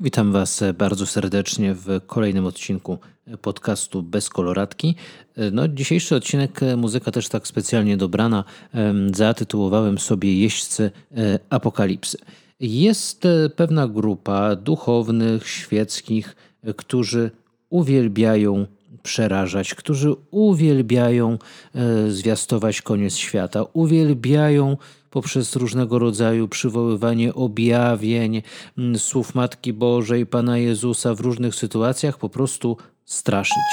Witam Was bardzo serdecznie w kolejnym odcinku podcastu Bez Koloratki. No, dzisiejszy odcinek muzyka też tak specjalnie dobrana zatytułowałem sobie Jeźdźcy Apokalipsy. Jest pewna grupa duchownych, świeckich, którzy uwielbiają przerażać, którzy uwielbiają e, zwiastować koniec świata, uwielbiają poprzez różnego rodzaju przywoływanie objawień, słów Matki Bożej, Pana Jezusa w różnych sytuacjach po prostu straszyć.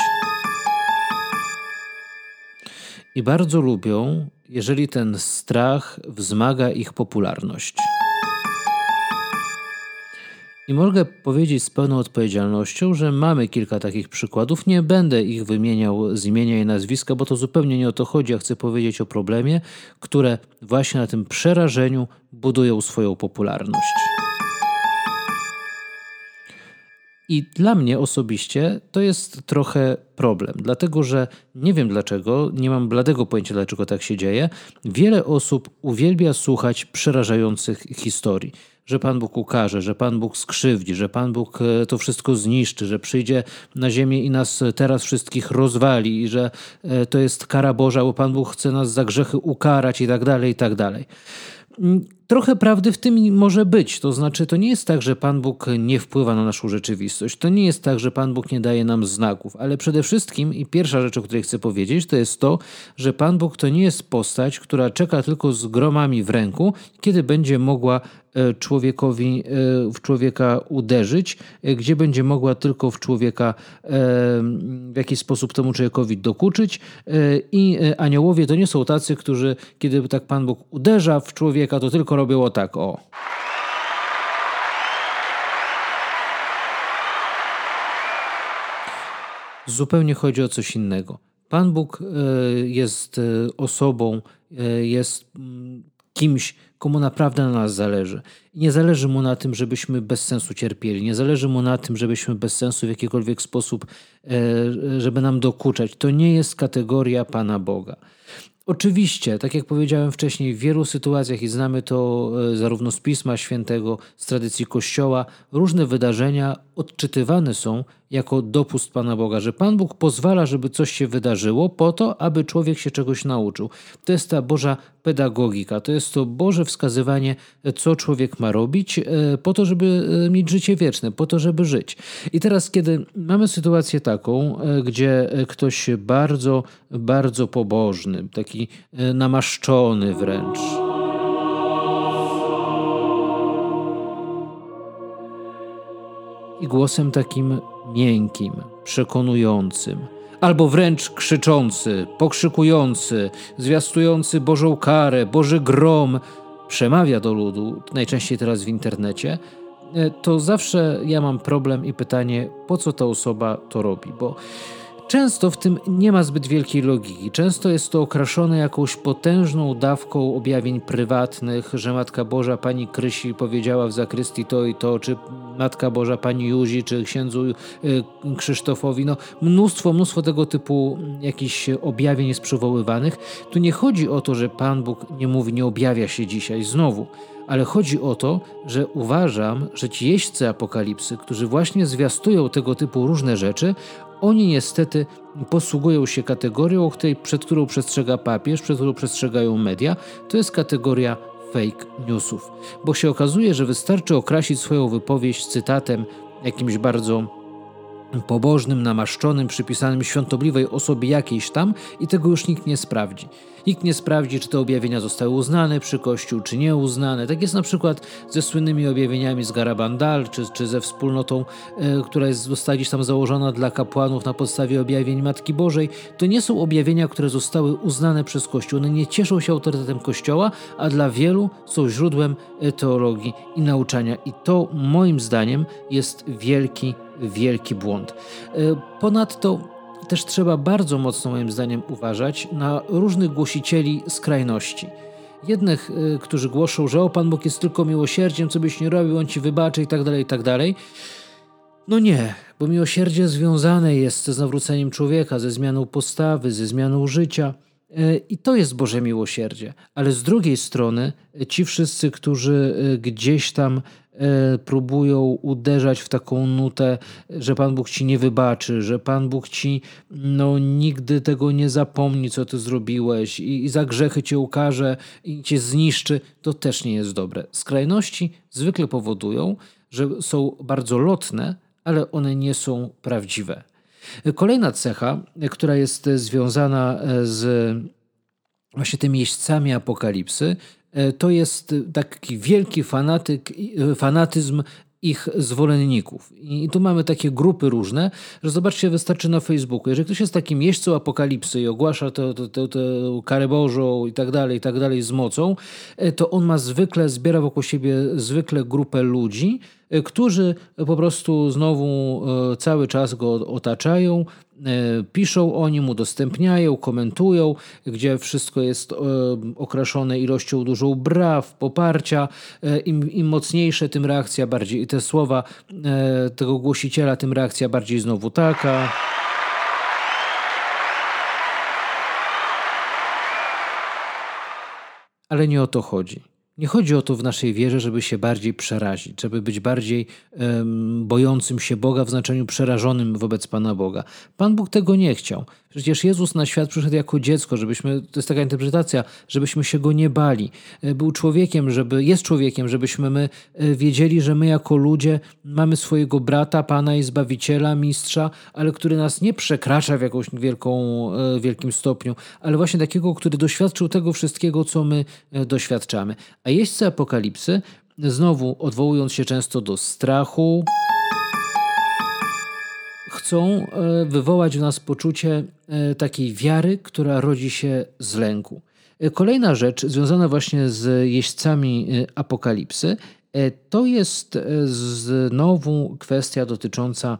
I bardzo lubią, jeżeli ten strach wzmaga ich popularność. I mogę powiedzieć z pełną odpowiedzialnością, że mamy kilka takich przykładów. Nie będę ich wymieniał z imienia i nazwiska, bo to zupełnie nie o to chodzi. Ja chcę powiedzieć o problemie, które właśnie na tym przerażeniu budują swoją popularność. I dla mnie osobiście to jest trochę problem, dlatego że nie wiem dlaczego, nie mam bladego pojęcia, dlaczego tak się dzieje. Wiele osób uwielbia słuchać przerażających historii że Pan Bóg ukaże, że Pan Bóg skrzywdzi, że Pan Bóg e, to wszystko zniszczy, że przyjdzie na ziemię i nas teraz wszystkich rozwali i że e, to jest kara Boża, bo Pan Bóg chce nas za grzechy ukarać i tak dalej, i tak dalej. Trochę prawdy w tym może być. To znaczy, to nie jest tak, że Pan Bóg nie wpływa na naszą rzeczywistość. To nie jest tak, że Pan Bóg nie daje nam znaków. Ale przede wszystkim, i pierwsza rzecz, o której chcę powiedzieć, to jest to, że Pan Bóg to nie jest postać, która czeka tylko z gromami w ręku, kiedy będzie mogła e, człowiekowi, e, w człowieka uderzyć, e, gdzie będzie mogła tylko w człowieka w jakiś sposób temu człowiekowi dokuczyć. I aniołowie to nie są tacy, którzy, kiedy tak Pan Bóg uderza w człowieka, to tylko robią tak, o. Zupełnie chodzi o coś innego. Pan Bóg e, jest e, osobą, e, jest mm, kimś, komu naprawdę na nas zależy. Nie zależy mu na tym, żebyśmy bez sensu cierpieli. Nie zależy mu na tym, żebyśmy bez sensu w jakikolwiek sposób, żeby nam dokuczać. To nie jest kategoria Pana Boga. Oczywiście, tak jak powiedziałem wcześniej, w wielu sytuacjach i znamy to e, zarówno z Pisma Świętego, z tradycji Kościoła, różne wydarzenia odczytywane są jako dopust Pana Boga, że Pan Bóg pozwala, żeby coś się wydarzyło po to, aby człowiek się czegoś nauczył. To jest ta Boża pedagogika, to jest to Boże wskazywanie, co człowiek ma robić e, po to, żeby e, mieć życie wieczne, po to, żeby żyć. I teraz, kiedy mamy sytuację taką, e, gdzie ktoś bardzo, bardzo pobożny, taki namaszczony wręcz, i głosem takim miękkim, przekonującym, albo wręcz krzyczący, pokrzykujący, zwiastujący Bożą karę, Boży grom, przemawia do ludu, najczęściej teraz w internecie, e, to zawsze ja mam problem i pytanie, po co ta osoba to robi, bo Często w tym nie ma zbyt wielkiej logiki. Często jest to okraszone jakąś potężną dawką objawień prywatnych, że Matka Boża Pani Krysi powiedziała w zakrystii to i to, czy Matka Boża Pani Józi, czy księdzu y, Krzysztofowi. No, mnóstwo, mnóstwo tego typu jakichś objawień jest przywoływanych. Tu nie chodzi o to, że Pan Bóg nie mówi, nie objawia się dzisiaj znowu ale chodzi o to, że uważam, że ci jeźdźcy apokalipsy, którzy właśnie zwiastują tego typu różne rzeczy, oni niestety posługują się kategorią, której, przed którą przestrzega papież, przed którą przestrzegają media. To jest kategoria fake newsów, bo się okazuje, że wystarczy okrasić swoją wypowiedź cytatem jakimś bardzo pobożnym, namaszczonym, przypisanym świątobliwej osobie jakiejś tam i tego już nikt nie sprawdzi. Nikt nie sprawdzi, czy te objawienia zostały uznane przy Kościół, czy nie uznane. Tak jest na przykład ze słynnymi objawieniami z Garabandal, czy, czy ze wspólnotą, e, która jest, została gdzieś tam założona dla kapłanów na podstawie objawień Matki Bożej. To nie są objawienia, które zostały uznane przez Kościół. One nie cieszą się autorytetem Kościoła, a dla wielu są źródłem e, teologii i nauczania. I to moim zdaniem jest wielki wielki błąd. E, ponadto też trzeba bardzo mocno, moim zdaniem, uważać na różnych głosicieli skrajności. Jednych, e, którzy głoszą, że o Pan Bóg jest tylko miłosierdziem, co byś nie robił, On ci wybaczy i tak dalej, i tak dalej. No nie, bo miłosierdzie związane jest z nawróceniem człowieka, ze zmianą postawy, ze zmianą życia. I to jest Boże miłosierdzie. Ale z drugiej strony, ci wszyscy, którzy gdzieś tam E, próbują uderzać w taką nutę, że Pan Bóg ci nie wybaczy, że Pan Bóg ci no, nigdy tego nie zapomni, co ty zrobiłeś i, i za grzechy cię ukaże i cię zniszczy, to też nie jest dobre. Skrajności zwykle powodują, że są bardzo lotne, ale one nie są prawdziwe. Kolejna cecha, która jest związana z właśnie tymi jeźdźcami apokalipsy, E, to jest taki wielki fanatyk, e, fanatyzm ich zwolenników. I tu mamy takie grupy różne, że zobaczcie, wystarczy na Facebooku. Jeżeli ktoś jest takim jeźdźcą apokalipsy i ogłasza tę karę Bożą i tak dalej, i tak dalej z mocą, e, to on ma zwykle, zbiera wokół siebie zwykle grupę ludzi, którzy po prostu znowu cały czas go otaczają, E, piszą o nim, udostępniają, komentują, gdzie wszystko jest okraszone ilością dużą braw, poparcia. Im, Im mocniejsze, tym reakcja bardziej, te słowa tego głosiciela, tym reakcja bardziej znowu taka. Ale nie o to chodzi. Nie chodzi o to w naszej wierze, żeby się bardziej przerazić, żeby być bardziej um, bojącym się Boga w znaczeniu przerażonym wobec Pana Boga. Pan Bóg tego nie chciał. Przecież Jezus na świat przyszedł jako dziecko, żebyśmy, to jest taka interpretacja, żebyśmy się go nie bali. E, był człowiekiem, żeby, jest człowiekiem, żebyśmy my e, wiedzieli, że my jako ludzie mamy swojego brata, Pana i Zbawiciela, Mistrza, ale który nas nie przekracza w jakąś wielką, e, wielkim stopniu, ale właśnie takiego, który doświadczył tego wszystkiego, co my doświadczamy. A jeźdźcy apokalipsy, znowu odwołując się często do strachu, chcą e, wywołać w nas poczucie e, takiej wiary, która rodzi się z lęku. E, kolejna rzecz związana właśnie z jeźdźcami apokalipsy to jest znowu kwestia dotycząca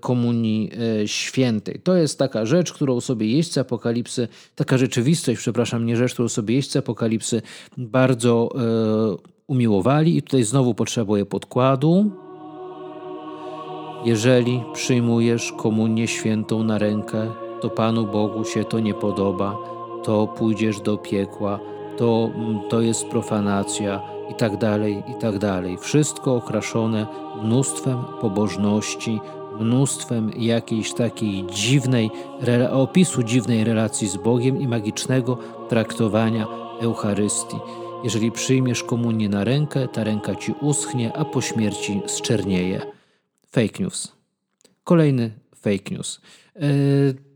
komunii świętej. To jest taka rzecz, którą sobie jeźdźcy apokalipsy, taka rzeczywistość, przepraszam, nie rzecz, którą sobie jeźdźcy apokalipsy bardzo umiłowali i tutaj znowu potrzebuję podkładu. Jeżeli przyjmujesz komunię świętą na rękę, to Panu Bogu się to nie podoba, to pójdziesz do piekła, to, mm, to jest profanacja i tak dalej, i tak dalej. Wszystko okraszone mnóstwem pobożności, mnóstwem jakiejś takiej dziwnej, opisu dziwnej relacji z Bogiem i magicznego traktowania Eucharystii. Jeżeli przyjmiesz komunię na rękę, ta ręka ci uschnie, a po śmierci zczernieje. Fake news. Kolejny fake news. E,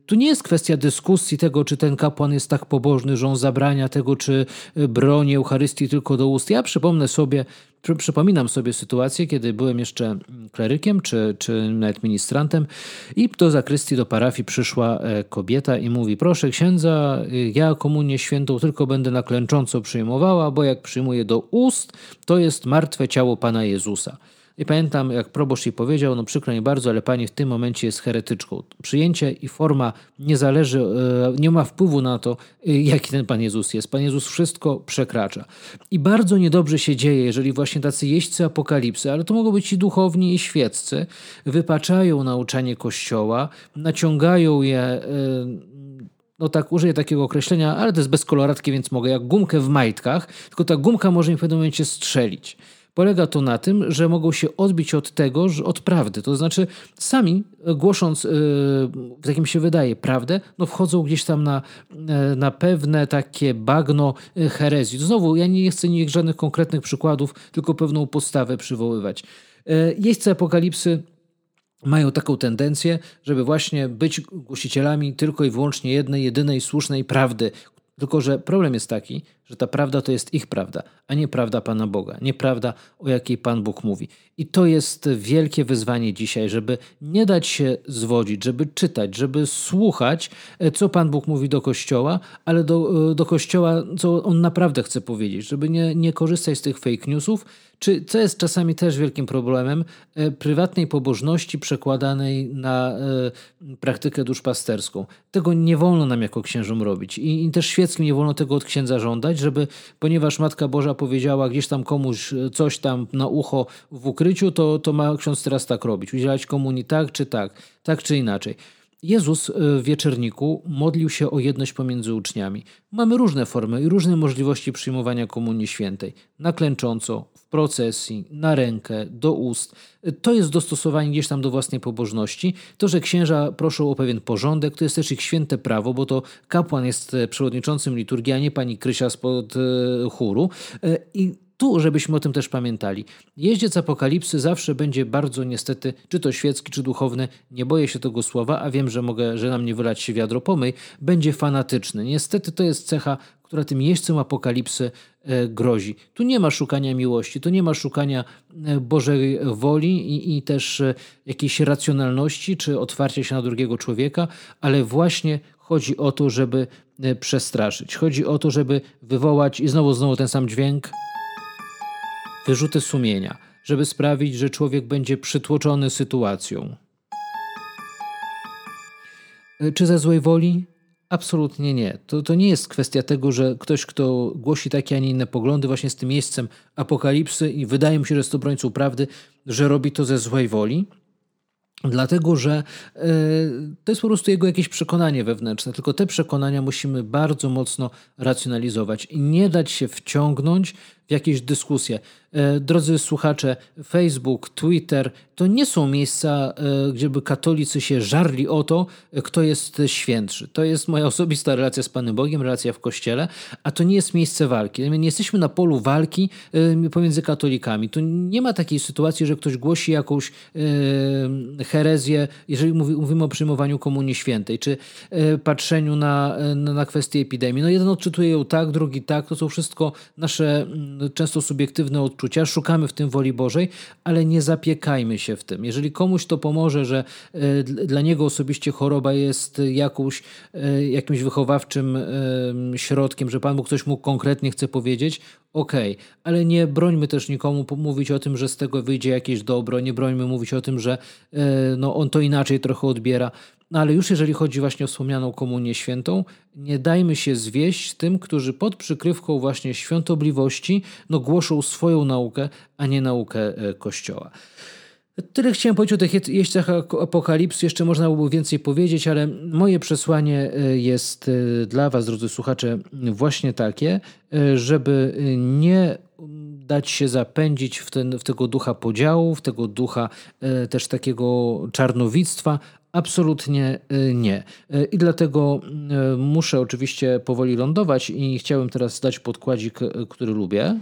tu nie jest kwestia dyskusji tego, czy ten kapłan jest tak pobożny, że on zabrania tego, czy broni Eucharystii tylko do ust. Ja przypomnę sobie, przy, przypominam sobie sytuację, kiedy byłem jeszcze klerykiem, czy, czy nawet ministrantem i do zakrystii, do parafii przyszła e, kobieta i mówi, proszę księdza, ja komunię świętą tylko będę na klęcząco przyjmowała, bo jak przyjmuję do ust, to jest martwe ciało Pana Jezusa. I pamiętam, jak proboszcz jej powiedział, no przykro mi bardzo, ale pani w tym momencie jest heretyczką. Przyjęcie i forma nie zależy, e, nie ma wpływu na to, e, jaki ten Pan Jezus jest. Pan Jezus wszystko przekracza. I bardzo niedobrze się dzieje, jeżeli właśnie tacy jeźdźcy apokalipsy, ale to mogą być i duchowni, i świeccy, wypaczają nauczanie Kościoła, naciągają je e, no tak, użyję takiego określenia, ale to jest bez koloratki, więc mogę, jak gumkę w majtkach, tylko ta gumka może mi w pewnym momencie strzelić. Polega to na tym, że mogą się odbić od tego, od prawdy. To znaczy, sami e, głosząc, tak jak mi się wydaje, prawdę, no wchodzą gdzieś tam na, e, na pewne takie bagno herezji. Znowu, ja nie chcę niech żadnych konkretnych przykładów, tylko pewną postawę przywoływać. Jeźdźcy apokalipsy mają taką tendencję, żeby właśnie być głosicielami tylko i wyłącznie jednej, jedynej słusznej prawdy, tylko, że problem jest taki, że ta prawda to jest ich prawda, a nie prawda Pana Boga, nie prawda, o jakiej Pan Bóg mówi. I to jest wielkie wyzwanie dzisiaj, żeby nie dać się zwodzić, żeby czytać, żeby słuchać, e, co Pan Bóg mówi do Kościoła, ale do, e, do Kościoła, co On naprawdę chce powiedzieć, żeby nie, nie korzystać z tych fake newsów, czy co jest czasami też wielkim problemem, e, prywatnej pobożności przekładanej na praktykę duszpasterską. Tego nie wolno nam jako księżom robić i, i też świeckim nie wolno tego od księdza żądać, żeby, ponieważ Matka Boża powiedziała gdzieś tam komuś e, coś tam na ucho w ukryciu, to, to ma ksiądz teraz tak robić, udzielać komunii tak czy tak, tak czy inaczej. Jezus w wieczerniku modlił się o jedność pomiędzy uczniami. Mamy różne formy i różne możliwości przyjmowania Komunii Świętej. Na klęcząco, w procesji, na rękę, do ust. To jest dostosowanie gdzieś tam do własnej pobożności. To, że księża proszą o pewien porządek, to jest też ich święte prawo, bo to kapłan jest przewodniczącym liturgii, a nie pani Krysia spod chóru. I tu, żebyśmy o tym też pamiętali. Jeździec apokalipsy zawsze będzie bardzo niestety, czy to świecki, czy duchowny, nie boję się tego słowa, a wiem, że mogę, że na mnie wylać się wiadro pomyj, będzie fanatyczny. Niestety to jest cecha, która tym jeźdźcom apokalipsy e, grozi. Tu nie ma szukania miłości, tu nie ma szukania e, Bożej woli i, i też e, jakiejś racjonalności, czy otwarcia się na drugiego człowieka, ale właśnie chodzi o to, żeby przestraszyć. Chodzi o to, żeby wywołać i znowu, znowu ten sam dźwięk – wyrzuty sumienia, żeby sprawić, że człowiek będzie przytłoczony sytuacją. E, czy ze złej woli? Absolutnie nie. To, to nie jest kwestia tego, że ktoś, kto głosi takie, a nie inne poglądy, właśnie z tym miejscem apokalipsy i wydaje mi się, że jest obrońcą prawdy, że robi to ze złej woli. Dlatego, że e, to jest po prostu jego jakieś przekonanie wewnętrzne, tylko te przekonania musimy bardzo mocno racjonalizować i nie dać się wciągnąć w jakieś dyskusje. E, drodzy słuchacze, Facebook, Twitter to nie są miejsca, e, gdzie by katolicy się żarli o to, kto jest świętszy. To jest moja osobista relacja z Panem Bogiem, relacja w kościele, a to nie jest miejsce walki. My nie jesteśmy na polu walki e, pomiędzy katolikami. Tu nie ma takiej sytuacji, że ktoś głosi jakąś herezję, jeżeli mówimy o przyjmowaniu Komunii Świętej, czy patrzeniu na, na kwestię epidemii. No jeden odczytuje ją tak, drugi tak. To są wszystko nasze często subiektywne odczucia, szukamy w tym woli Bożej, ale nie zapiekajmy się w tym. Jeżeli komuś to pomoże, że e, dla niego osobiście choroba jest jakąś, e, jakimś wychowawczym środkiem, że Pan Bóg coś mu konkretnie chce powiedzieć, okej, okay. ale nie brońmy też nikomu mówić o tym, że z tego wyjdzie jakieś dobro, nie brońmy mówić o tym, że e, no, on to inaczej trochę odbiera. No ale już jeżeli chodzi właśnie o wspomnianą Komunię Świętą, nie dajmy się zwieść tym, którzy pod przykrywką właśnie świątobliwości no, głoszą swoją naukę, a nie naukę e, Kościoła. Tyle chciałem powiedzieć o tych jeźdźcach apokalipsy. Jeszcze można byłoby więcej powiedzieć, ale moje przesłanie e, jest e, dla Was, drodzy słuchacze, właśnie takie, żeby nie dać się zapędzić w, ten, w tego ducha podziału, w tego ducha też takiego czarnowictwa, Absolutnie nie. I dlatego muszę oczywiście powoli lądować i chciałem teraz dać podkładzik, który lubię.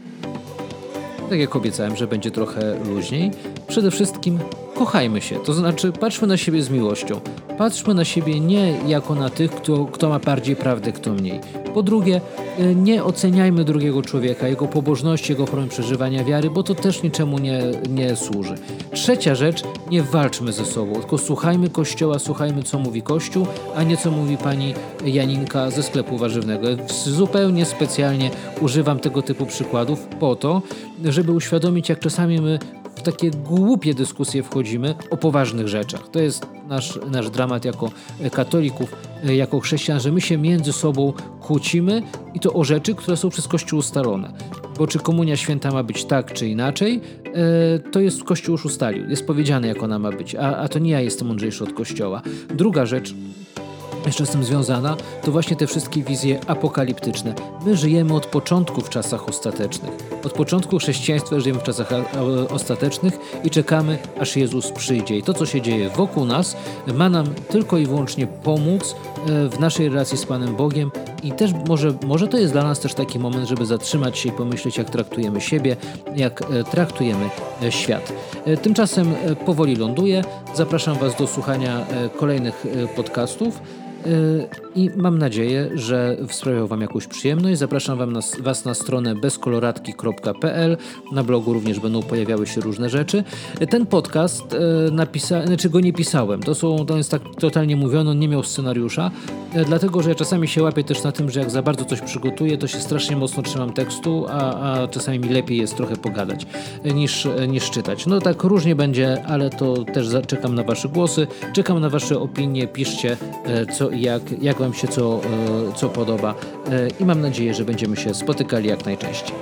Tak jak obiecałem, że będzie trochę luźniej. Przede wszystkim kochajmy się, to znaczy patrzmy na siebie z miłością. Patrzmy na siebie nie jako na tych, kto, kto ma bardziej prawdę, kto mniej. Po drugie, y, nie oceniajmy drugiego człowieka, jego pobożności, jego formy przeżywania wiary, bo to też niczemu nie, nie służy. Trzecia rzecz, nie walczmy ze sobą, tylko słuchajmy Kościoła, słuchajmy co mówi Kościół, a nie co mówi pani Janinka ze sklepu warzywnego. Zupełnie specjalnie używam tego typu przykładów po to, żeby uświadomić, jak czasami my takie głupie dyskusje wchodzimy o poważnych rzeczach. To jest nasz, nasz dramat jako katolików, jako chrześcijan, że my się między sobą kłócimy i to o rzeczy, które są przez Kościół ustalone. Bo czy komunia święta ma być tak czy inaczej, e, to jest Kościół już ustalił. Jest powiedziane, jak ona ma być, a, a to nie ja jestem mądrzejszy od Kościoła. Druga rzecz, jeszcze z tym związana, to właśnie te wszystkie wizje apokaliptyczne. My żyjemy od początku w czasach ostatecznych. Od początku chrześcijaństwa żyjemy w czasach ostatecznych i czekamy, aż Jezus przyjdzie. I to, co się dzieje wokół nas, ma nam tylko i wyłącznie pomóc e, w naszej relacji z Panem Bogiem i też może, może to jest dla nas też taki moment, żeby zatrzymać się i pomyśleć, jak traktujemy siebie, jak e, traktujemy e, świat. Tymczasem powoli ląduję. Zapraszam Was do słuchania kolejnych podcastów. Y, i mam nadzieję, że sprawiał Wam jakąś przyjemność. Zapraszam wam na, Was na stronę bezkoloratki.pl. Na blogu również będą pojawiały się różne rzeczy. Ten podcast e, napisałem, znaczy go nie pisałem. To, są, to jest tak totalnie mówione, on nie miał scenariusza, dlatego że ja czasami się łapię też na tym, że jak za bardzo coś przygotuję, to się strasznie mocno trzymam tekstu, a, a czasami mi lepiej jest trochę pogadać niż, niż czytać. No tak różnie będzie, ale to też czekam na Wasze głosy, czekam na Wasze opinie, piszcie co jak, jak Wam się co, e, co podoba e, i mam nadzieję, że będziemy się spotykali jak najczęściej.